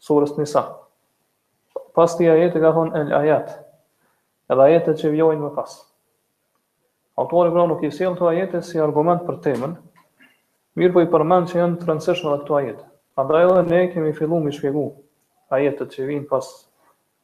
Surës Nisa. Pas këtij ajeti ka thonë el ajat. Edhe ajetet që vjojnë më pas. Autori pra nuk i sjell këto ajete si argument për temën, mirëpo i përmend që janë të rëndësishme edhe këto ajete. Prandaj edhe ne kemi filluar me shpjegu ajetet që vijnë pas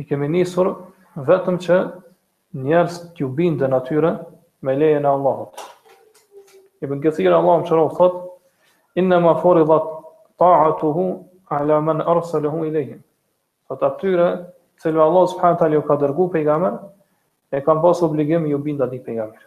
I kemi nisur vetëm që njerëz t'ju binden atyre me lejen e Allahut. Ibn Kathir Allahu e mëshiroft thot: Innama furidat ta'atuhu ala man arsalahu ilayhim. Thot atyre të cilëve Allah subhanahu taala ju ka dërguar pejgamber, e kanë pas obligim ju bind atij pejgamberi.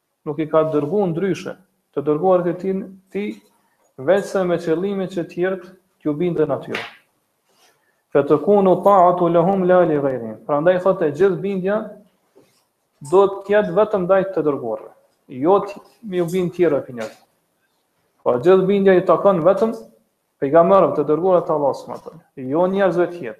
Nuk i ka dërguar ndryshe, të dërguarit e Tij, veçse me qëllimin që të tjerët t'ju binden atyre. Fetekunu ta'atu lehum la li ghayrihim. Prandaj thotë e gjithë bindja do të jetë vetëm ndaj të dërguarve, jo të me ju bind tjerëve prej njerëzve. Po gjithë bindja i takon vetëm pejgamberëve të dërguar të Allahut subhanahu wa taala, jo njerëzve të tjerë.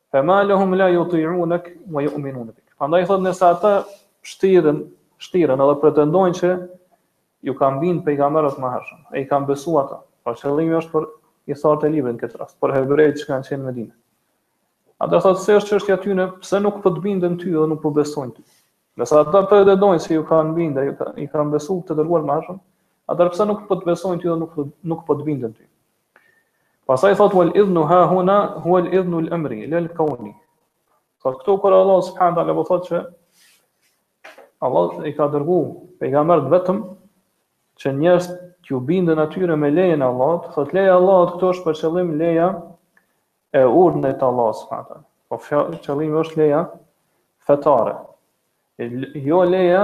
Fa ma lahum la yuti'unak wa yu'minun bik. Prandaj thotë nëse ata shtiren, shtiren edhe pretendojnë që ju kanë bin pejgamberët më të hershëm, e i kanë besu ata. Pra qëllimi është për ithtarët e librit në këtë rast, për hebrejt që kanë qenë në Medine. Atëherë thotë si është qështja tyne, pse nuk po të bindën ty dhe nuk po besojnë ty. Nëse ata pretendojnë se ju kanë bindë, i kanë besu të dërguarit më të hershëm, atër pse nuk po të besojnë ty dhe nuk, nuk po të bindën ty. Pastaj thot wal idhnu ha huna huwa al idhnu al amri la al kawni. Thot këtu kur Allah subhanahu taala po thot që Allah i ka dërgu pejgambert vetëm që njerëz t'ju bindën atyre me lejen e Allahut, thot leja e Allahut këtu është për qëllim leja e urdhnit të Allahut subhanahu taala. Po qëllimi është leja fetare. Jo leja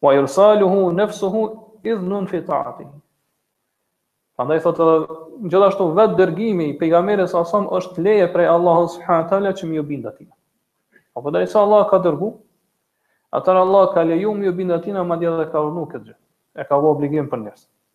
Wa irsaluhu nafsuhu idhnun fi ta'atihi. Prandaj thotë gjithashtu vet dërgimi i pejgamberit sa sam është leje prej Allahut subhanahu teala që me ju bind atij. Po derisa Allah ka dërgu, atër Allah ka leju me ju bind atij madje dhe ka urnu këtë gjë. E ka vë obligim për njerëz.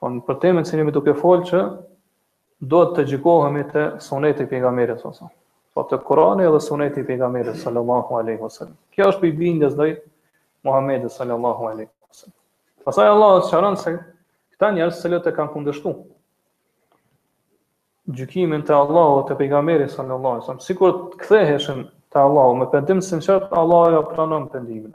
Po edhe për temën që jemi duke folë që duhet të gjykohemi te suneti i pejgamberit sa sa. Po te Kurani dhe suneti i pejgamberit sallallahu alaihi wasallam. Kjo është prej bindjes ndaj Muhamedit sallallahu alaihi wasallam. Pastaj Allah e sqaron se këta njerëz të cilët kanë kundërshtu gjykimin të Allahut, të pejgamberit sallallahu alaihi wasallam. Sikur të ktheheshin te Allahu me pendim të sinqert, Allahu ja pranon pendimin.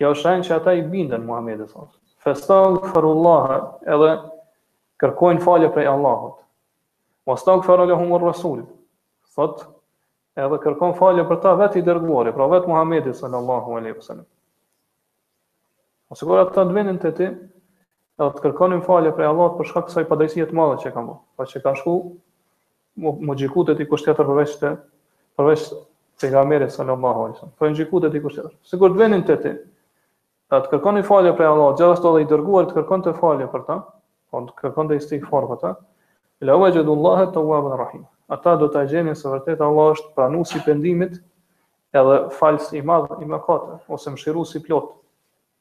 Kjo është shenjë që ata i binden Muhamedit sa. Festagferullaha edhe kërkojnë falje prej Allahut. Wastagfara lahumur rasul. Thotë edhe kërkon falje për ta vetë i dërguari, pra vetë Muhamedi sallallahu alaihi wasallam. Ose sikur ata të venin te ti, edhe të kërkonin falje prej Allahut për shkak të kësaj padrejësie të madhe që kanë bërë, pra që kanë shku Me u gjyku te dikush tjetër përveç të përveç pejgamberit sallallahu alaihi wasallam. Pra me u gjyku te dikush tjetër. Sikur të venin te ti. Ta të kërkonin falje prej Allahut, gjithashtu edhe i dërguari të kërkonte falje për ta, pra të kërkonte istighfar për ta. La wajadullahu tawwabur rahim. Ata do ta gjenin se vërtet Allahu është pranues i pendimit, edhe falës i madh i mëkateve ose mëshirues i plotë.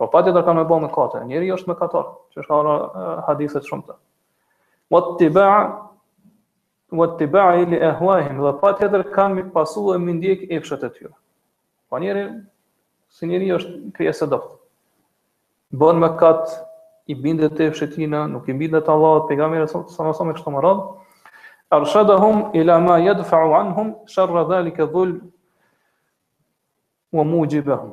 Po patjetër kanë me bo mëkate, njeri është mëkatar, siç kanë ardh hadithet shumë të. Wattiba, wattibai li ahwaihim, dhe patjetër kanë me pasue me ndjek epshet e tyre. Po njeri, si njeri është krijesë e dobët. Bën mëkat, i bindet epshit tina, nuk i bindet Allahut e pejgamberit, sa në sa me kështë të më radhë, Arshadahum ila ma yadfa'u anhum sharra dhalika dhulm wa mujibahum.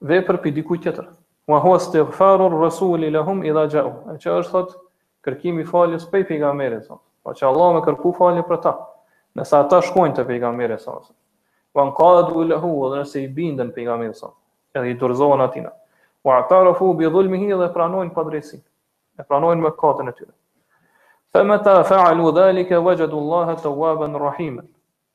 vepër prej dikujt tjetër. Wa huwa istighfaru r-rasuli lahum idha ja'u. E që është thotë kërkimi i faljes prej pejgamberit sa. Pra që Allahu me kërku falje për ta. Nëse ata shkojnë te pejgamberi sa. Wanqadu lahu wa nëse i binden pejgamberit sa. Edhe i dorëzohen atina. Wa atarafu bi dhulmihi dhe pranojnë padrejtësinë. E pranojnë mëkatin e tyre. Fa mata fa'alu dhalika wajadu Allaha tawwaban rahiman.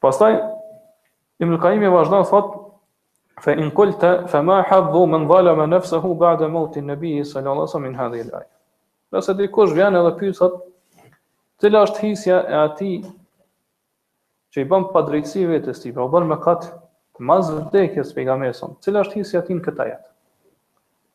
Pastaj Ibn al-Qayyim vazhdon thotë Fa in kulta fa ma hadhu man zalama nafsuhu ba'da maut an-nabi sallallahu alaihi wasallam min hadhihi al-ayah. Nëse dikush vjen edhe pyet thotë, cila është hisja e atij që i bën padrejtësi vetes tij, pra bën mëkat mas vdekjes pejgamberit sa. Cila është hisja e tij në këtë ajet?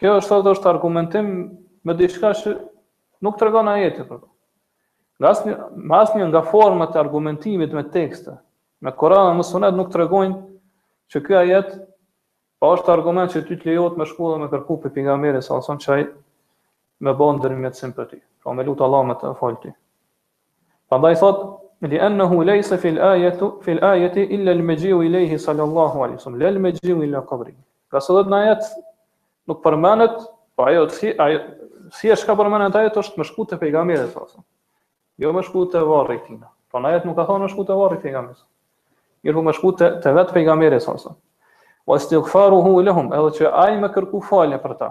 Kjo është thotë është argumentim me diçka që nuk tregon ajeti për to. Nga asnjë, me asnjë nga format e argumentimit me tekste, me Kur'an dhe Sunet nuk tregojnë që ky ajet pa është argument që ty të lejohet me shku dhe me kërku prej pejgamberit sa son që ai me bo ndërmjetësim për ty. Pra me lut Allahun me të fal ty. Prandaj thot li annahu laysa fil ayatu fil ayati illa al majiu ilayhi sallallahu alaihi wasallam la al majiu ila qabri. Ngase në ajet nuk përmendet, pra ajo si ajo siç e ka përmend ajeti është me shku te pejgamberi sa sa. Jo me shku te varri i tij. Pra në ajet nuk ka thonë me shku te varri i pejgamberit. Mirëpo me shku te te vet pejgamberi sa sa. Wa istighfaruhu lahum, edhe që ai me kërku falje për ta.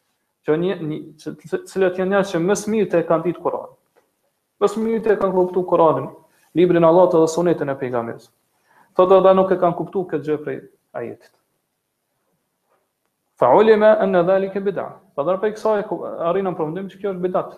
që një, një që, që, cilët janë njerëz që më së miri e kanë ditë Kur'anin. Më së miri e kanë kuptuar Kur'anin, librin e Allahut dhe sunetin e pejgamberit. Thotë edhe nuk e kanë kuptuar këtë gjë prej ajetit. Fa ulima anna dhalika bid'a. Po pra prej kësaj arrijmë në përfundim se kjo është bid'at.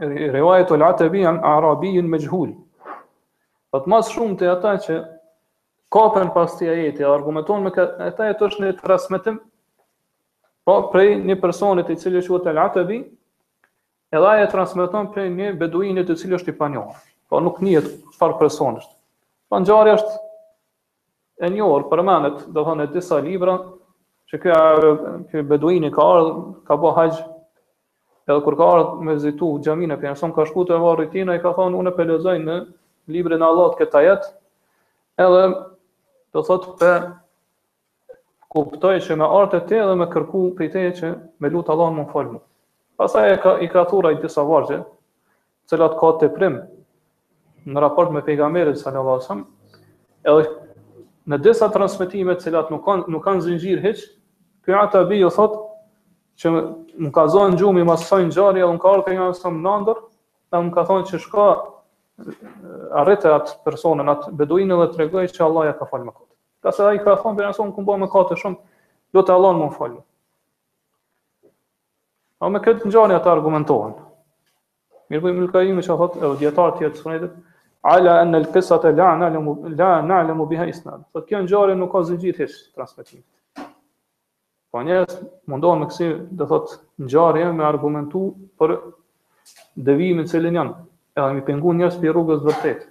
Rivajet ul Atabi an Arabin majhul. Po më së shumti ata që kapen pas këtij ajeti, argumentohen me këtë ajet, është një transmetim po prej një personi i cili quhet Al Atabi, edhe ai e transmeton prej një beduini i cili është i panjohur. Po nuk njihet çfarë person është. Po ngjarja është e njohur përmendet, do thonë në disa libra, që ky ky beduini ka ardhur, ka bë haxh. Edhe kur ka ardhur me vizitu xhaminë e Pejgamberit, ka shkuar te varri tina i ka thonë unë po lexoj në librin e Allahut këtë ajet. Edhe do thotë pe kuptoj që me ardh te ti edhe me kërku prej teje që me lutë Allahun me më falë mu. Pastaj e ka, i ka thurur disa vargje, të cilat ka teprim në raport me pejgamberin sallallahu alajhi wasallam, edhe në disa transmetime të cilat nuk kanë nuk kanë zinxhir hiç, ky Atabi po thotë që më ka zonë gjumi mas asaj ngjarje edhe më ka ardh pejgamberi në andërr edhe më ka thonë që shko arrije atë personin, atë beduinin dhe tregoji që Allahu ja ka falë mëkatet. Pasi ai i ka thonë pejgamberit kam bo mëkate shumë, lute Allahun me më falë. A me këtë ngjarje ata argumentohen. Mirëpo Ibn Kajimi që thotë edhe dijetarë të tjerë të sunetit, ala anna al qisat la na'lamu la na'lamu biha isnad. Po kjo ngjarje nuk ka zinxhir hiç transmetimi. Po njerëz mundohen me kësi, do thotë, ngjarje me argumentu për devijimin në të cilin janë. Edhe mi pengu njerëzit prej rrugës së vërtetë.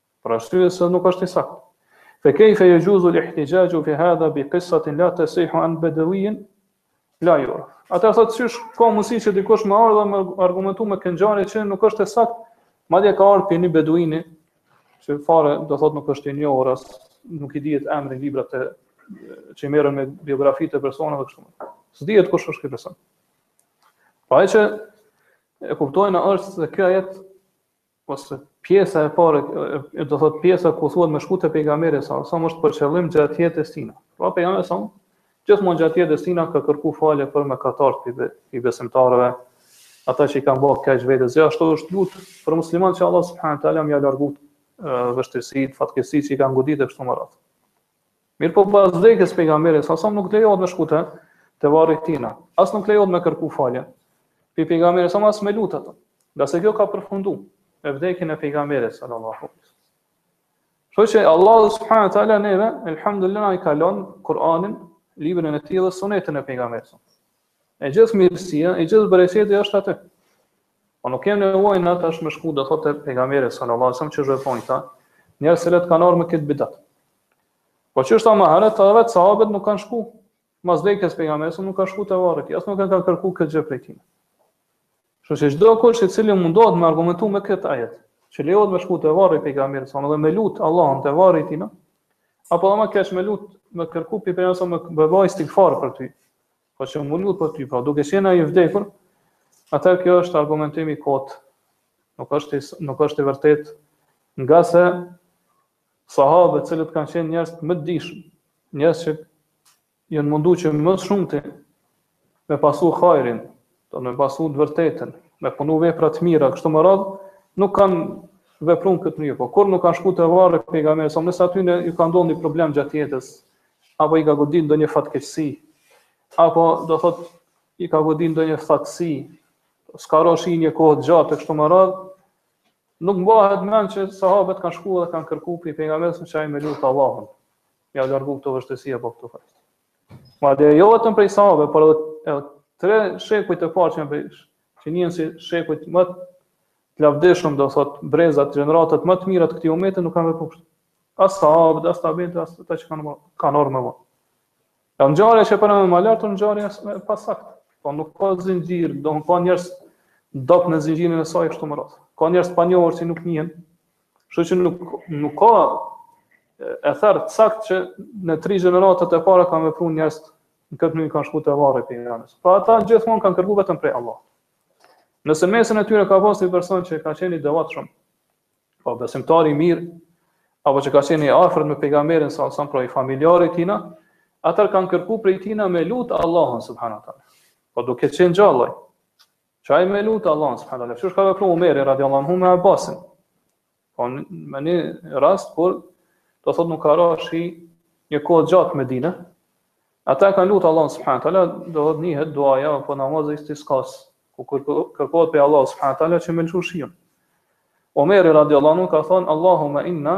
Për arsye se nuk është i saktë. Fe kejfe je gjuzu lihtijaju fi hadha bi kisatin la tesihu an bedevijin la juraf. Ai thotë qysh ka mundësi që dikush me ardhë dhe me argumentu me kët ngjarje që nuk është e saktë, madje ka ardhë prej një beduini, që fare do thotë nuk është i njohur, as nuk i dihet emri në librat që merren me biografi të personave dhe kështu. S'dihet kush është ky person. Pra ajo që e kuptojmë është se ky ajet ose pjesa e parë, do thot pjesa ku thuhet me shku te pejgamberi s.a.s. është për qëllim gjatë jetës tina. Pra pejgamberi s.a.s. gjithmonë gjatë jetës tina ka kërku falje për mëkatarët prej be, i besimtarëve, ata që i kanë bërë keq vetes, po ashtu është lut për musliman që Allah subhanahu teala me ia largu vështirësitë, fatkeqësitë që i kanë godit e kështu me radhë. Mirëpo pas vdekjes së pejgamberit sa sa nuk lejohet me shku te varri tina, as nuk lejohet me kërku falje. Pi pejgamberit sa as me lut atë. Nga se kjo ka përfundu me vdekjen e pejgamberit sallallahu alaihi wasallam. Kështu që Allah subhanahu wa taala neve elhamdulillah i ka lon Kur'anin, librin e tij dhe sunetin e pejgamberit. E gjithë mirësia, e gjithë bereketi është aty. Po nuk kem nevojë na tash me shku do thotë pejgamberi sallallahu alajhi wasallam që është thonë këta, njerëz cilët kanë ardhur me këtë bidat. Po siç është më herët edhe vetë sahabët nuk kanë shku. Mas vdekjes së pejgamberit nuk kanë shku te varri, as nuk e kanë kërku këtë gjë prej tij. Kështu që çdo kush i cili mundohet me argumentu me këtë ajet, që lejohet me shku te varri i pejgamberit sa edhe me lut Allahun te varri i tij, apo edhe më keq me lut me kërku pi pejgamberit sa me bëj istighfar për ty. Po që me lut për ty, po duke qenë ai i vdekur, atëherë kjo është argumentim i kot. Nuk është nuk është i vërtet, nga se sahabët, të cilët kanë qenë njerëz më të dijshëm, njerëz që janë mundu që më së shumti me pasu hajrin, Do thot me pasu të vërtetën, me punu vepra të mira, kështu më me radhë, nuk kanë vepru në këtë mënyrë, po kurrë nuk kanë shku te varri pejgamberit sa nëse atyre ju ka ndodhur një problem gjatë jetës, apo i ka godit ndonjë fatkeqësi, apo do thot i ka godit ndonjë thatësi, s'ka ra shi një kohë të gjatë kështu me radh, nuk mbahet mend që sahabët kanë shkuar dhe kanë kërkuar prej pejgamberit sa që ai me lut Allahun me ja largu këto vështirësi apo këto fat. Madje jo vetëm prej sahabëve, por edhe tre shekujt e parë që prej që njihen si shekujt më të lavdëshëm, do thot brezat, gjeneratat më të mira të këtij ummeti nuk kanë vepruar kështu. As sahabët, as tabiinët, as ata që kanë kanë ardh më vonë. Ja ngjarja që përmenda më lart, ngjarja e pasaktë. Po nuk ka zinxhir, do thot ka njerëz të dobët në zinxhirin e saj kështu me radh. Ka njerëz të panjohur që nuk njihen, Kështu që nuk nuk ka ether të saktë që në tri gjeneratat e para kanë vepruar njerëz në këtë mënyrë kanë shkuar te varri të themi. Po ata gjithmonë kanë kërkuar vetëm prej Allah. Nëse mesin e tyre ka pasur një person që ka qenë i devotshëm, po besimtar i mirë, apo që ka qenë i afërt me pejgamberin sa sa prej familjarëve tina, atëherë kanë kërkuar prej tina me lut Allahun subhanahu wa teala. Po duke qenë gjallë. Që ai me lutë Allahun subhanahu wa taala, siç ka vepru Umeri, radi Allahu anhu, me Abbasin. Po, në një rast, kur, do thot nuk ka ra shi një kohë gjatë Medinë, ata kanë lutë Allahun subhanahu wa taala, do thot njihet duaja, po namazi i istiskas, ku kërkohet prej Allahut subhanahu wa taala, që me lëshu shiun. Umeri, radi Allahu anhu, ka thonë, Allahume inna,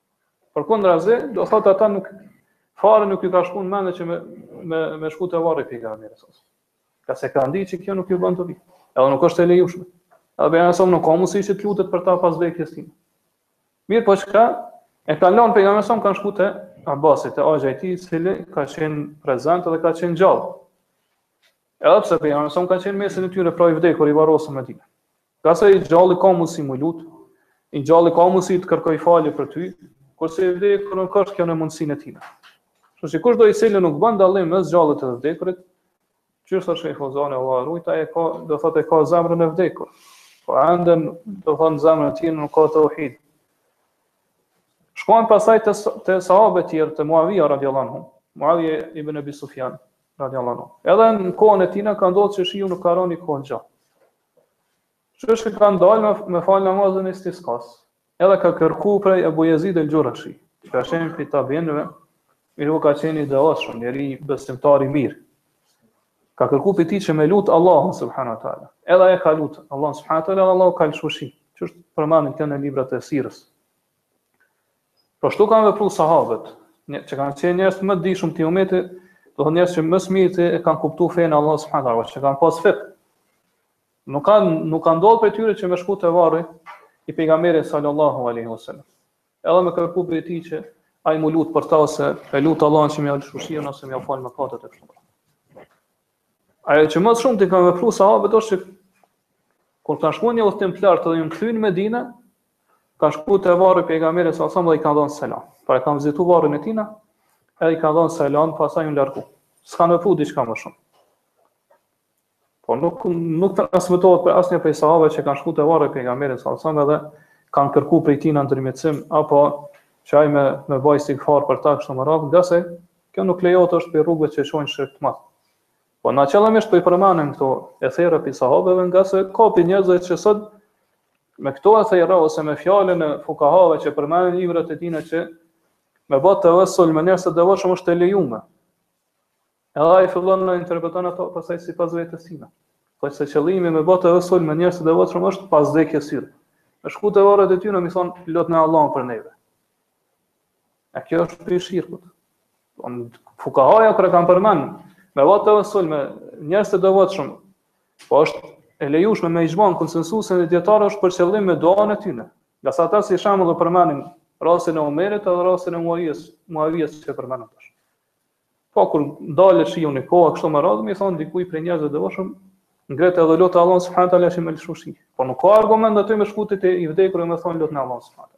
Përkundrazi, do thotë ata nuk fare nuk iu ka shkuar mendja që me me me shku te varri pejgamberit sa. Ngase e kanë ditë që kjo nuk iu bën dobi. Edhe nuk është e lejushme. Edhe pejgamberi sa nuk ka mundësi që të lutet për ta pas vdekjes tij. Mirëpo çka? E kanë lënë pejgamberin sa kanë shku te Abbasi, te axha i tij, i cili ka qenë prezent dhe ka qenë gjallë. Edhe pse pejgamberi sa ka qenë në mesin e tyre pra i vdekur i varrosur në Medine. Ngase i gjalli ka mundësi mu lut, i gjalli ka mundësi të kërkojë falje për ty, kurse i vdekuri nuk është kjo në mundësinë e tij. Kështu që kushdo i cili nuk bën dallim mes gjallit të vdekurit, që thotë shejh Fozani, Allahu e rujt, ai ka do thotë e ka zemrën e vdekur. Po ende do thotë në zemrën e tij nuk ka tauhid. Shkon pasaj te, te sahabët tjerë, te Muavija radiallahu anhu, Muavija ibn Abi Sufjan, Radiallahu anhu. Edhe në kohën e tina ka ndodhë që shiu nuk ka rënë një kohë gjatë. Kështu ka dalë me, me falë namazin e istiskasë. Edhe ka kërku prej Ebu Jezid el Xhureshi. Që ka qenë prej tabiinëve, mirëpo ka qenë i devotshëm, njeri besimtar i mirë. Ka kërku prej tij që me lutë Allahun, subhanu wa ta'ala. Edhe e ka lutë Allahun, subhanu wa ta'ala, Allahu ka lëshu shi. Kështu përmendet në librat e sirës. Po ashtu kanë vepru sahabët, që kanë qenë njerëz më të dijshëm të umetit, do thotë njerëz që më së miri e kanë kuptuar fenë e Allahut subhanahu wa taala, që kanë pas fikh. Nuk ka nuk ka ndodhur prej tyre që me shku te varri i pejgamberit sallallahu alaihi wasallam. Edhe me kërku prej tij që ai mu lut për ta ose me lut Allahun që me ia lëshu shi ose me ia fal mëkatet e kështu. Ajo që më shumti kanë vepru sahabët është që kur kanë shkuar në një udhëtim të largët dhe janë kthy në Medinë, Kanë shku te varri pejgamberit sa sa dhe i kanë dhënë selam. Pra e kanë vizitu varrin e tina, edhe i kanë dhënë selam, pasaj janë largu. S'kanë vepru diçka më shumë. Po nuk, nuk transmetohet për asnjë prej sahabëve që kanë shku te varri pejgamberit sa sa dhe kanë kërku prej tina ndërmjetësim, apo që ai me, me baj istigfar për ta kështu me radhë, ngase kjo nuk lejohet është prej rrugëve që çojnë në shirk të madh. Po na qëllimisht po i përmenim këto ethera pi sahabeve ngase ka pi njerëzve që sot me këto ethera ose me fjalën e fukahave që përmenden në librat e tyne që me bë tevesul me njerëz të devotshëm është e lejuar. Edhe ai fillon i interpreton ato pastaj sipas vetes tina. Po se qëllimi me bë tevesul me njerëz të devotshëm është pas vdekjes së tyre. Me shku te varret e tyre, me thonë lutni Allahun për neve. E kjo është prej shirkut. Fukahaja kur e kanë përmen, me ba tevesul, me njerëz të devotshëm, po është e lejushme me ixhmanë, konsensusin e dijetarëve është për qëllim me duanë e tyne. Ngase ata si shembull përmendin rastin e Omerit edhe rastin e Muavijes, Muavijes që përmenëm tash. Po, kur dalë që ju një kohë, kështu me radhë, me i thonë dikujt prej njerëzve të devotshëm ngritu edhe lute Allahun subhanahu taala që me lëshu shi. Po nuk ka argument aty me shku te i vdekuri e me thonë lute Allahun subhanahu.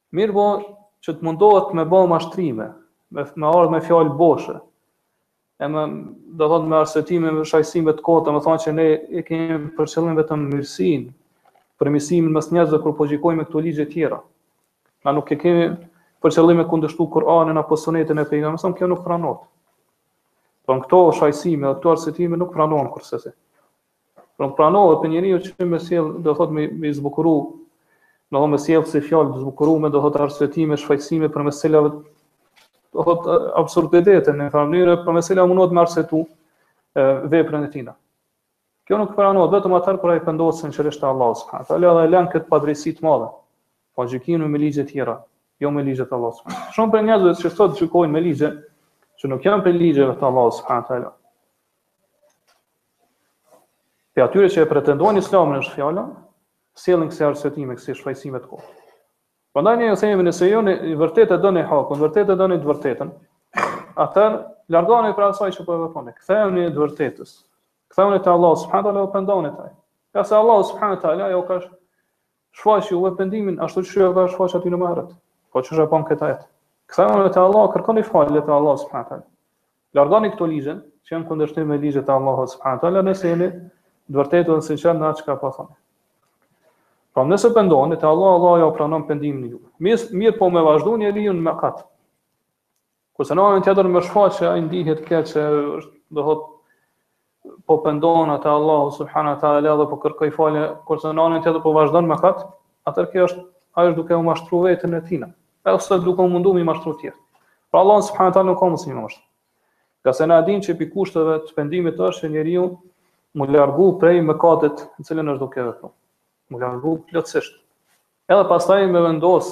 Mirëpo, që të mundohet me bë mashtrime, me ardh me fjalë boshe, edhe, do thotë me arsyetime me shfajësime të kota, me thanë që ne e kemi për qëllim vetëm mirësinë, përmirësimin mes njerëzve kur po gjykojmë me këto ligje të tjera. Na nuk e kemi për qëllim me kundërshtu Kur'anin apo Sunetin e pejgamberit, se kjo nuk pranohet. Po këto shfajësime, këto arsyetime nuk pranohen kurrsesi. Pra nuk pranohet prej njeriut që me sjell, do thot me i zbukuru, do thot me sjell si fjalë të zbukuruar, do thot arsyetime, shfajësime për mesela do thot absurditete në njëfarë mënyre për mesela mundohet me arsyetu veprën e tij. Kjo nuk pranohet vetëm atëherë kur ai pendohet sinqerisht te Allahu subhanahu wa taala dhe lën këtë padrejësi të madhe. Po gjykimi me ligje të tjera, jo me ligjet e Allahut subhanahu wa taala. Shumë prej njerëzve që sot gjykojnë me ligje që nuk janë prej ligjeve të Allahut subhanahu wa taala. Prej atyre që e pretendojnë islamin është fjala, sjellin kësi arsyetime, kësi shfajsime të kota. Prandaj ne u themi, nëse ju në vërtet e doni hakun, në vërtet e doni të vërtetën, atër, largoni prej asaj që po e veproni, kthehuni të vërtetës, kthehuni te Allahu subhanahu taala, pendohuni te ai. Ngase Allahu subhanahu taala ju ka është, Shfaq juve pendimin ashtu siç e ka shfaqë atyne ma herët. Po çu e bën këtë atëherë? Kthehuni te Allah, kërkoni falje te Allah subhanahu taala. Largoni këto ligje që janë në kundërshtim me ligjet e Allahut subhanahu taala nëse jeni të vërtetë dhe të sinqert në atë çka po thoni. Pra nëse pendoheni te Allah, Allah jua pranon pendimin juve. Mirë, mirëpo me vazhdu njeriu në mëkat. Kurse në anën tjetër me shfaq që ai ndihet keq se është do të thotë po pendohet te Allahu subhanahu wa taala dhe po kërkon falje, kurse në anën tjetër po vazhdon mëkat, atëherë kjo është ai është duke u mashtruar veten e tij. Ai është duke u munduar me mashtruar të tjerët. Pra Allahun subhanahu wa taala nuk ka mundësi me mashtruar. Ngase na dimë që prej kushteve të pendimit është që njeriu mu largu prej mëkatit në cilën është duke vepruar. Mu largu plotësisht. Edhe pastaj me vendos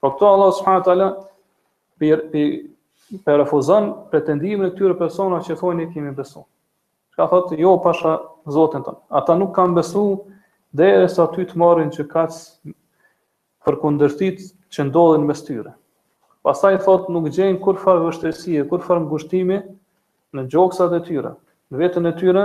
Po këtu Allah subhanahu wa taala po e refuzon pretendimin e këtyre personave që thonë ne kemi besu. Çka thotë jo pasha Zotin tënd. Ata nuk kanë besu derisa ty të marrin gjykatës për kundërshtitë që ndodhin mes tyre. Pastaj thotë nuk gjejnë kurrfarë vështërësie, kurrfarë ngushtimi në gjoksat e tyre, në veten e tyre,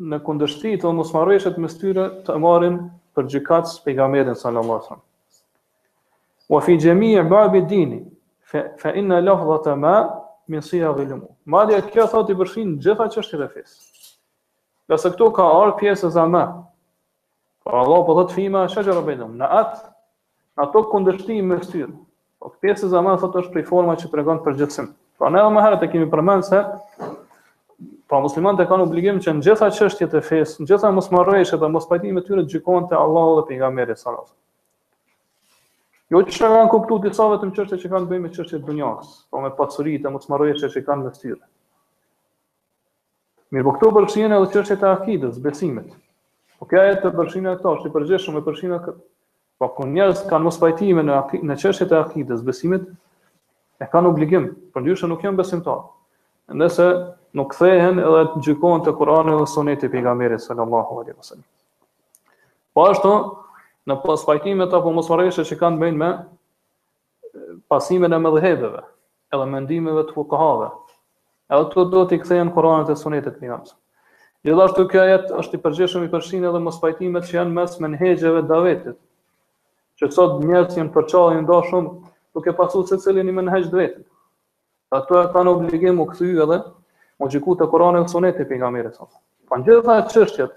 Në kundërshtitë, mosmarrveshjet mes tyre të marrin për gjykatës Pejgamberin sallallahu alejhi ve sellem. Wa fi jami' bab ad-din fa inna lafzata ma min siyagh al-umum. Madje kjo thotë i përfshin gjitha çështjet e fesë. Ngase këtu ka ardhur pjesëza ma, Po Allahu po thot fima shajara bainahum, në ato në ato kundërshtime mes tyre. Po kjo pjesëza ma thotë është prej formave që tregon përgjithësim. Pra ne edhe më herët e kemi përmend se pra muslimanët e kanë obligim që në gjitha çështjet e fesë, në gjitha mosmarrëveshjet dhe mospajtimet e tyre gjykohen te Allahu dhe pejgamberi sallallahu alajhi wasallam. Jo qysh e kanë kuptu disa vetëm çështje që kanë të bëjnë me çështje të dunjas, po me pasurit e mosmarrëveshje që kanë mes tyre. Mirëpo këtu përfshien edhe çështjet e akidës, besimit. Po ky ajeti përfshin edhe këto, është i përgjithshëm i përfshin edhe këto. Po kur njerëzit kanë mospajtime në akid, në çështjet e akidës, besimit, e kanë obligim, përndryshe nuk janë besimtar. Nëse nuk kthehen edhe të gjykohen te Kurani dhe Suneti i pejgamberit sallallahu alaihi wasallam. Po ashtu, në mospajtimet apo mosmarrëveshje që kanë të bëjnë me pasimin e medhhebeve, edhe mendimeve të fukahave, edhe këto do t'i kthehen Kuranit e Sunetit të pejgamberit. Gjithashtu ky ajet është i përgjithshëm i përfshin edhe mospajtimet që janë mes menhexheve të davetit, që sot njerëzit janë përça e nda shumë, duke pasu secili ni menhexh të davetit. Edhe ata e kanë obligim me u kthy edhe me u gjyku te Kurani e Suneti i pejgamberit. Për gjitha çështjet,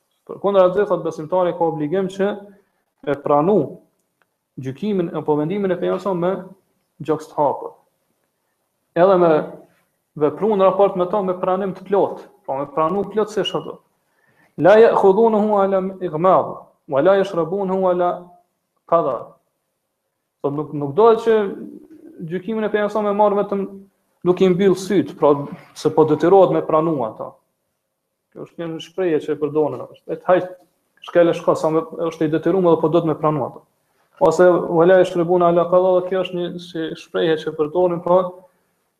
Përkundër asaj thotë besimtari ka obligim që me pranu gjykimin apo vendimin e pejgamberit me gjoks të hapur. Edhe me vepru në raport me to me pranim të plot, pra me pranu plotësisht. La jekhudhunehu ala igmad, wa la jeshrabunehu ala kada. Po nuk, nuk dohet që gjykimin e pejgamberit me marrë vetëm duke i mbyll syt, pra se po detyrohet me pranu ato. Kjo është një shprehje që e përdoren, është e hajt shkelë shko sa me është i detyrum apo dohet me pranu ato. Ose wala yashrabuna ala qada, kjo është një shprehje që e përdoren, po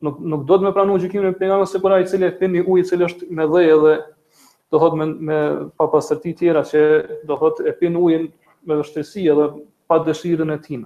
nuk nuk dohet me pranu gjykimin e pejgamberit sikur ai i cili e pin ujë i cili është me dhe edhe do thot me me papastërti tjera që do thot e pin ujin me vështirësi edhe pa dëshirën e tij.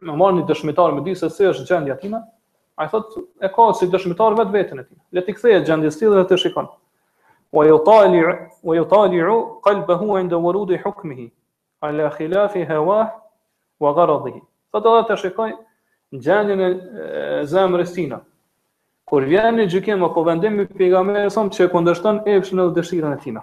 me marrë një dëshmitar me di se si është gjendja tina, ai thot, e ka si dëshmitar vetveten e tina, le t'i kthehet gjendjes tij dhe të shikon. Wa jutali, wa jutaliu kalbehu inde wurudi hukmihi, ala khilafi hewah, wa garadhihi. Thot edhe të shikoj gjendjen e zemrës tina. Kur vjen një gjykim apo vendim i pejgamberit sa që kundërshton epshin dhe dëshirën e tina.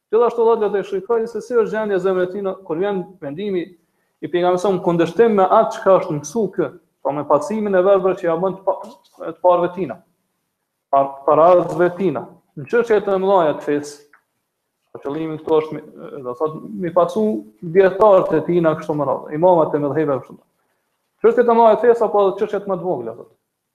Gjithashtu thot të shikojë se si është gjendja e zemrës së tij kur vjen vendimi i pejgamberit në kundërshtim me atë çka është mësu ky, pra me pasimin e verbër që ja bën të, pa, të parëve tina, par, të parëve tina. Në çështje të mëdha të fesë, po qëllimi këtu është me, do thotë me pasu dietarët e tina kështu më radhë, imamat e medhhebeve kështu. Çështje të mëdha të fesë apo çështje më të vogla thotë.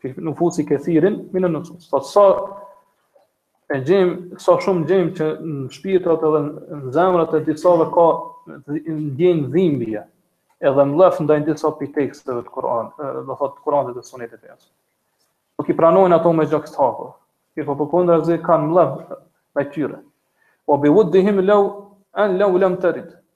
Fi nufusi kathirin min an-nusus. Thot sa e gjem, sa shumë gjem që në shpirtrat edhe në zemrat e disave ka ndjen dhimbje, edhe mllef ndaj disa prej teksteve të Kur'anit, do thot Kur'anit dhe Sunetit të pejgamberit. Nuk i pranojnë ato me gjoks të hapur. Ti po përkundrazi kanë mllef ndaj tyre. Wa bi wuddihim an law lam tarid.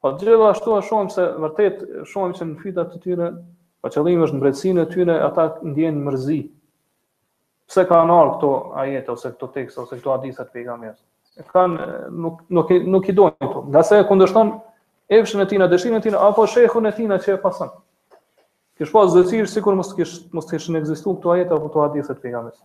Po gjithashtu e shohim se vërtet shohim se në fytat e tyre, po qëllimi është mbretësinë e tyre, ata ndjenë mërzi. Pse ka në arë këto ajete, ose këto tekste, ose këto adisat për i ka mjesë? E kanë, nuk, nuk, nuk i dojnë këto. Nga se e kundështon efshën e tina, dëshirën e tina, apo shekhun e tina që e pasën. Kish pas zëcirë, si kur mos të kishë në egzistu këto ajete, apo këto adisat për i ka mjesë.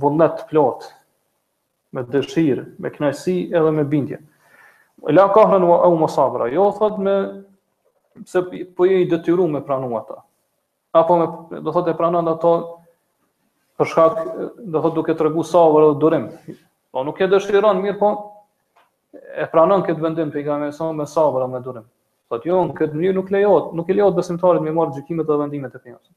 vullnet të plotë, me dëshirë, me kënaqësi edhe me bindje. La kahran au musabara, jo thot me se po je i detyruar me pranu ato. Apo me do thotë e pranon ato për shkak do thotë duke tregu sabër dhe durim. Po nuk e dëshiron mirëpo e pranon këtë vendim pejgamberi sa me sabër dhe me durim. Thot jo, në këtë mënyrë nuk lejohet, nuk i lejohet besimtarit me marr gjykimet dhe vendimet e pejgamberit.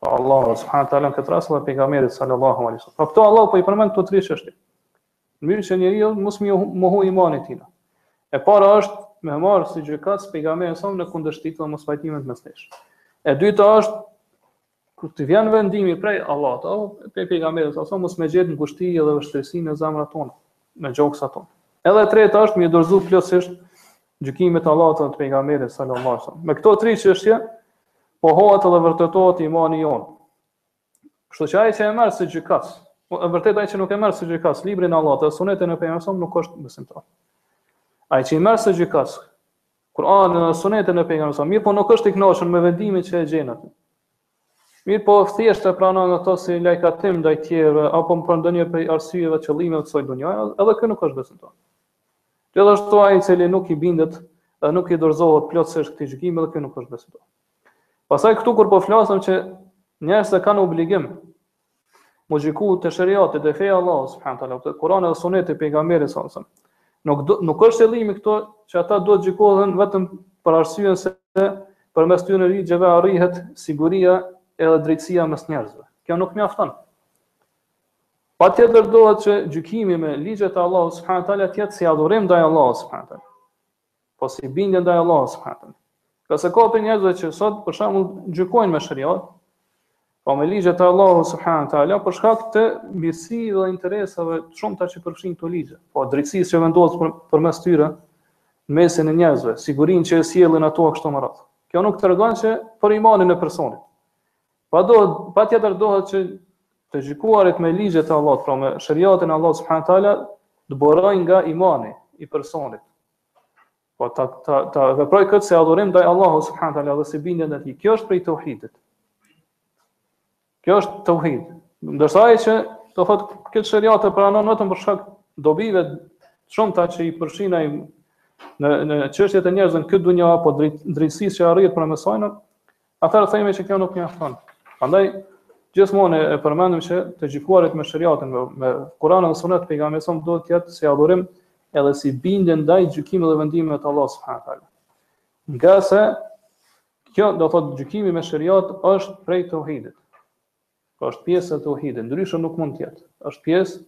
Po Allahu subhanahu teala në këtë rast dhe pejgamberit sallallahu alaihi wasallam. Po këto Allahu po i përmend këto tri çështje. Në mënyrë që njeriu mos me mohu imanin e tina. E para është me marr si gjykatës pejgamberin sa në kundërshtit dhe mospajtimet mes nesh. E dyta është kur të vjen vendimi prej Allahut, apo prej pejgamberit sa mos me gjet ngushti dhe vështirësi në zemrat tona, në gjoksat tona. Edhe e treta është m'iu dorëzu plotësisht gjykimit të Allahut dhe të pejgamberit sallallahu alaihi wasallam. Me këto tri çështje pohohet edhe vërtetohet imani jonë. Kështu që ai që e merr si gjykatës, po e vërtetë ai që nuk e merr si gjykatës librin e Allahut dhe sunetin e pejgamberit nuk është besimtar. Ai që i merr si gjykatës Kur'anin dhe sunetin e pejgamberit, mirëpo nuk është i kënaqur me vendimin që e gjen aty. Mirëpo thjesht e pranon ato si lajkatim ndaj tjerëve apo për ndonjë prej arsyeve qëllimeve të kësaj dunjaje, edhe ky nuk është besimtar. Gjithashtu ai i cili nuk i bindet dhe nuk i dorëzohet plotësisht këtij gjykimi edhe ky nuk është besimtar. Pastaj këtu kur po flasim që njerëzit e kanë obligim mu gjyku te sheriati dhe feja e Allahut, subhanahu teala, te Kur'ani dhe suneti i pejgamberit, sa nësëm. Nuk, do, nuk është qëllimi këtu që ata duhet të gjykohen vetëm për arsyen se përmes këtyne ligjeve arrihet siguria edhe drejtsia mes njerëzve. Kjo nuk mjafton. Patjetër duhet që gjykimi me ligjet e Allahut subhanahu wa taala të jetë si adhurim ndaj Allahut subhanahu wa taala. Po si bindje ndaj Allahut subhanahu wa taala. Ngase ka prej njerëzve që sot për shembull gjykojnë me sheriat, po me ligjet e Allahut subhanahu wa taala për shkak të mirësive dhe interesave të shumta që përfshin këto ligje. Po drejtësisë që vendos për, përmes tyre në mesin e njerëzve, sigurinë që e sjellin ato kështu me radhë. Kjo nuk tregon se për imanin e personit. Pa do, patjetër dohet që të gjykuarit me ligjet e Allahut, pra me shariatin e Allahut subhanahu teala, të borojë nga imani i personit. Po ta ta ta veproj këtë se adhurim ndaj Allahut subhanahu teala dhe si bindje ndaj tij. Kjo është prej tauhidit. Kjo është tauhid. Ndërsa ai që do thot këtë shariat e pranon vetëm për shkak dobive shumta që i përfshin ai në në çështjet e njerëzve në këtë dunjë apo drejtësisë që arrihet përmes saj, Atëherë themi që kjo nuk mjafton. Prandaj gjithmonë e përmendëm se të gjykuarit me shariatin me, me Kur'anin dhe Sunetin e pejgamberit sa duhet të jetë si adhurim edhe si bindje ndaj gjykimit dhe vendimeve të Allahut subhanahu teala. Ngase kjo do thotë gjykimi me shariat është prej tauhidit. Pra është pjesë e tauhidit, ndryshe nuk mund të jetë. Është pjesë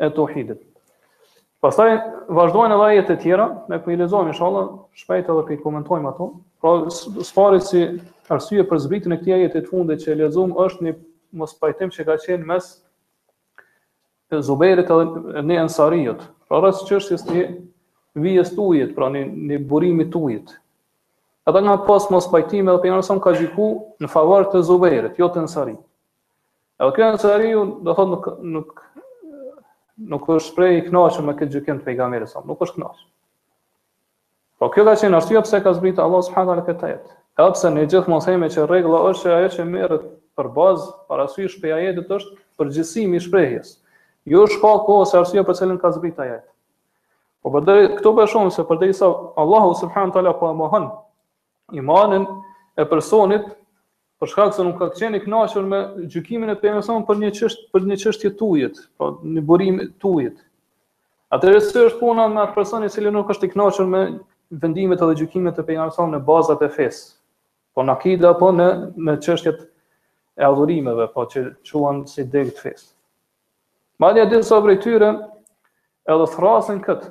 e tauhidit. Pastaj vazhdojnë edhe ajete të tjera, ne po i lexojmë inshallah, shpejt edhe po i komentojmë ato. Pra s'pari si arsye për zbritjen e këtij ajeti të fundit që e lexuam është një mospajtim që ka qenë mes të Zubejrit edhe një ensariut, pra rreth qështjes një vijës të ujit, pra një, një burimit të ujit. Edhe kanë pas mospajtime dhe pejgamberi sa ka gjyku në favor të Zubejrit, jo të ensarit. Edhe ky ensariu, do thot, nuk, nuk, nuk është prej i knaqun me këtë gjykim të pejgamberit, nuk është knaq. Po kjo ka qenë arsyeja pse ka zbritur Allahu subhanahu wa taala këtë ajet. Edhe pse ne gjithmonë themi që rregulla është që ajo që merret për bazë parasysh prej ajetit është përgjithësimi i shprehjes. Jo shkaku ose arsyeja për cilën ka zbritur ajet. Po përde, këtu po e shohim se përderisa Allahu subhanahu wa taala po e mohon imanin e personit për shkak se nuk ka qenë i kënaqur me gjykimin e pejgamberit sa për një çështje për një çështje t'ujit, pra po, një burim t'ujit. Atëherë si është puna me atë person i cili nuk është i kënaqur me vendimet dhe gjykimet e pejgamberit sa në bazat e fesë. Po në akida apo në në çështjet e adhurimeve, po që quhen si degë të fesë. Madje disa prej tyre edhe thrrasin këtë.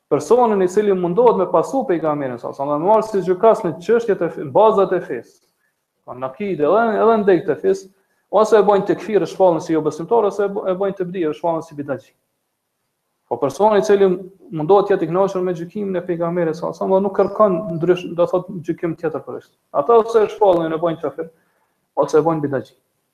Personin i cili mundohet me pasë pejgamberin sa sa me marr si gjykas në çështjet e bazat e fesë. Po në akide edhe edhe në degë të fesë, ose e bëjnë tekfir, e shpallin si jobesimtar ose e bëjnë tebdi, e shpallin si bidaxhi. Po personi i cili mundohet të jetë i kënaqur me gjykimin e pejgamberit sa sa, nuk kërkon ndrysh, do thot gjykim tjetër për këtë. Ata ose e shpallin e bëjnë kafir, ose e bëjnë bidaxhi.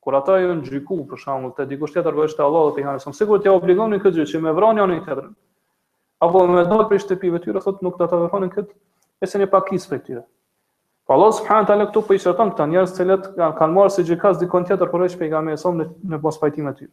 Kur ata janë gjyku, për shambull, te dikush tjetër përveç Allahut teala, sikur t'ia obligonin këtë gjë, që me vra njani tjetrin. Apo me dalë prej shtëpive tyre, thotë nuk do ta vepronin këtë, veçse një pakicë prej tyre. Po Allah subhanahu taala këtu po i qorton këta njerëz të cilët kanë kanë marrë si gjykas dikënd tjetër përveç pejgamberit sa në në mospajtimet e tyre.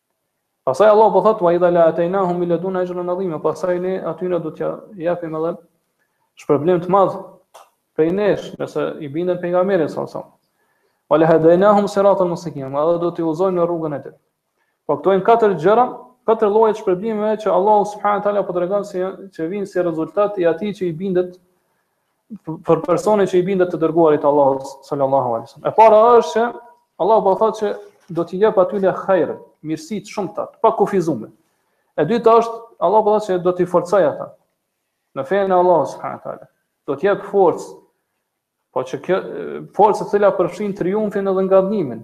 Pastaj Allah po thotë wa idha la atainahum min laduna ajran adhima, pastaj ne aty na do t'ia japim edhe shpërblim të madh prej nesh, nëse i binden pejgamberit sa sa. Wa la hadainahum siratan mustaqima, dhe do t'i udhëzojmë në rrugën e tij. Po këto janë katër gjëra, katër lloje shpërblimeve që Allah subhanahu wa taala po tregon që vijnë si rezultat i atij që i bindet për personin që i bindet të dërguarit Allahut sallallahu alaihi wasallam. E para është që Allahu po thotë që do t'i jep atyne hajr, mirësi të shumta, të pakufizume. E dyta është Allahu po thotë që do t'i forcojë ata në fenë e Allahut subhanahu teala. Do t'i jep forcë. Po që kjo forcë e cila përfshin triumfin edhe ngadhnjimin.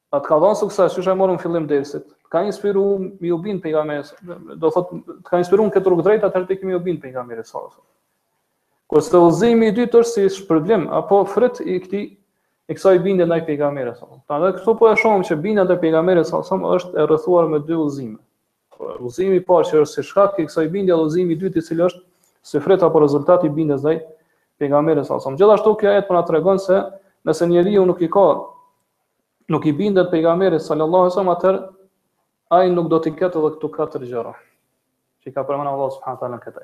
A të ka dhënë sukses, qysh e morëm në fillim të dersit? Të ka inspiru me iu bind pejgamberit, do të thotë, të ka inspiru në këtë rrugë të drejtë, atëherë ti ke me iu bind pejgamberit, sa sa. Kurse udhëzimi i dytë është si shpërblim, apo fryt i këtij, i kësaj bindje ndaj pejgamberit, sa sa. Edhe kështu po e shohim që bindja ndaj pejgamberit, sa sa, është e rrethuar me dy udhëzime. Udhëzimi i parë që është si shkak i kësaj bindje, dhe udhëzimi i dytë i cili është si fryt apo rezultat i bindjes ndaj pejgamberit sa sa. Gjithashtu ky ajet po na tregon se nëse njeriu nuk i ka nuk i bindet pejgamberit sallallahu alaihi wasallam atëherë ai nuk do t'i ketë edhe këto katër gjëra që i ka përmendur Allah subhanahu wa taala këtë.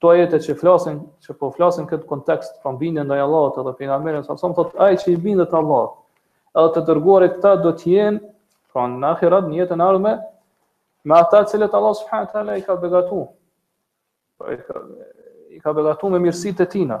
Këto ajete që flasin, që po flasin në këtë kontekst, për bindjen ndaj Allahut edhe pejgamberit sa sa thotë ai që i bindet Allahut. Edhe të dërguarit këta do të jenë pra në ahiret në jetën e ardhme me ata të cilët Allah subhanahu taala i ka begatuar. Pra i ka i ka begatu me mirësitë e tina.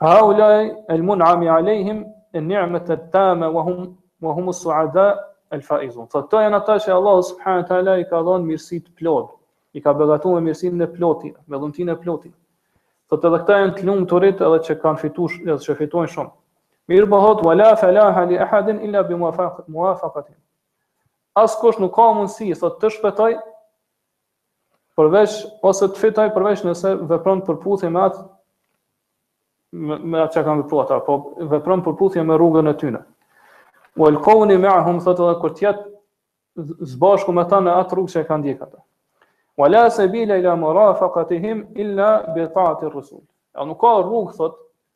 Haulai el mun'amu alejhim en ni'mete et tame wa hum wa hum es suada el faizun. Thot këto janë ata që Allahu subhanahu wa taala i ka dhanë mirësi të plotë, i ka begatuar me mirësinë e plotë të tij, me dhuntinë e plotë të tij. Thot edhe këta janë të lumturit edhe që kanë fituar edhe që fitojnë shumë. Mirëpo thot wala falaha li ahadin illa bi muwafaqatihim. Askush nuk ka mundësi thot të shpëtojë përveç ose të fitojë përveç nëse vepron në përputhje me atë me, me atë që kanë vepruar ata, po vepron në përputhje me rrugën e tyre. Wa al-qawni ma'hum thotë edhe kur të jetë së bashku me ta në atë rrugë që e kanë ndjekur ata. Wa la sabila ila murafaqatihim illa bi ta'ati ar-rasul. Dhe nuk ka rrugë thotë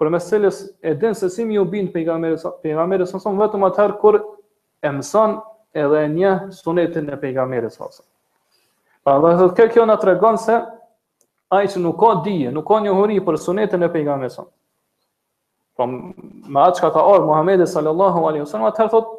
përmes së cilës e di se si me iu bind pejgamberit pejgamberit sa vetëm atëherë kur e mëson edhe e njeh sunetin e pejgamberit sa sa. Prandaj thotë kjo kjo na tregon se ai që nuk ka dije, nuk ka njohuri për sunetin e pejgamberit sa. Po me atë çka ka ardhur Muhamedi sallallahu alaihi wasallam atëherë thotë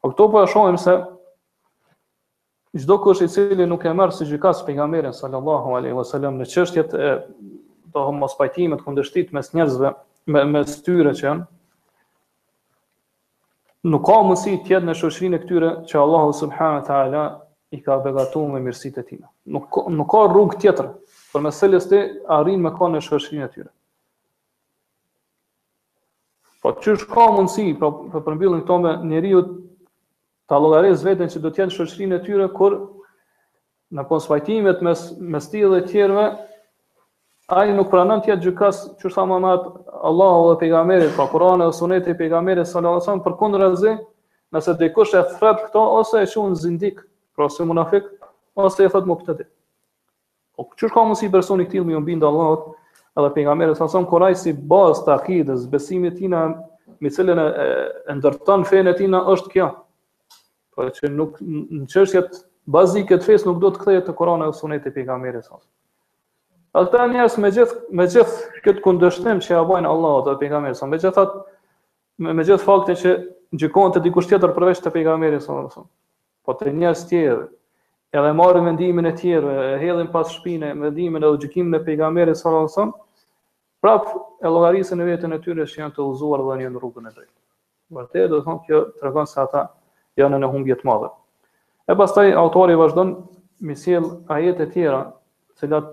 Po këto po e shohim se çdo kush i cili nuk e merr si gjykatës pejgamberin sallallahu alaihi wasallam në çështjet e të mospajtimit kundërshtit mes njerëzve me mes tyre që janë nuk ka mundësi të jetë në shoqërinë e këtyre që Allahu subhanahu wa taala i ka begatuar me mirësitë e tij. Nuk nuk ka rrugë tjetër përmes cilës ti arrin me kanë në shoqërinë e tyre. Po qysh ka mundësi, po për përmbyllim këto me njeriu ta llogaris veten që do të jetë në shoqërinë e tyre kur në mospajtimet mes mes tij dhe të tjerëve ai nuk pranon të jetë gjykas qysh thamë Allahu dhe pejgamberi pa Kur'ani dhe Suneti i pejgamberit sallallahu alajhi wasallam përkundrazi nëse dikush e thret këto ose e çon zindik pra si munafik ose i thot mubtadi Po qysh ka mundësi personi i tillë me ju bind Allahut edhe pejgamberit sa kur ai si bazë të akidës, besimit tina me cilën e, e, e ndërton fenë tina është kjo. Po që nuk në çështjet bazike të fesë nuk duhet të kthehet te Kurani dhe Suneti i pejgamberit sa. Ata njerëz me gjith me gjith këtë kundërshtim që ja bajnë Allahut dhe pejgamberit sa, megjithatë Me me gjithë faktin që gjykohen te dikush tjetër përveç te pejgamberi sa. Po te njerëz tjerë, edhe marrin vendimin e tjerë, e hedhin pas shpine vendimin edhe gjykimin e pejgamberit sa, prap e llogarisin veten e tyre që janë të udhëzuar dhe janë në rrugën e drejtë. Vërtet do të thotë kjo tregon se ata janë në humbje të madhe. E pastaj autori vazhdon me sjell ajete të tjera, të cilat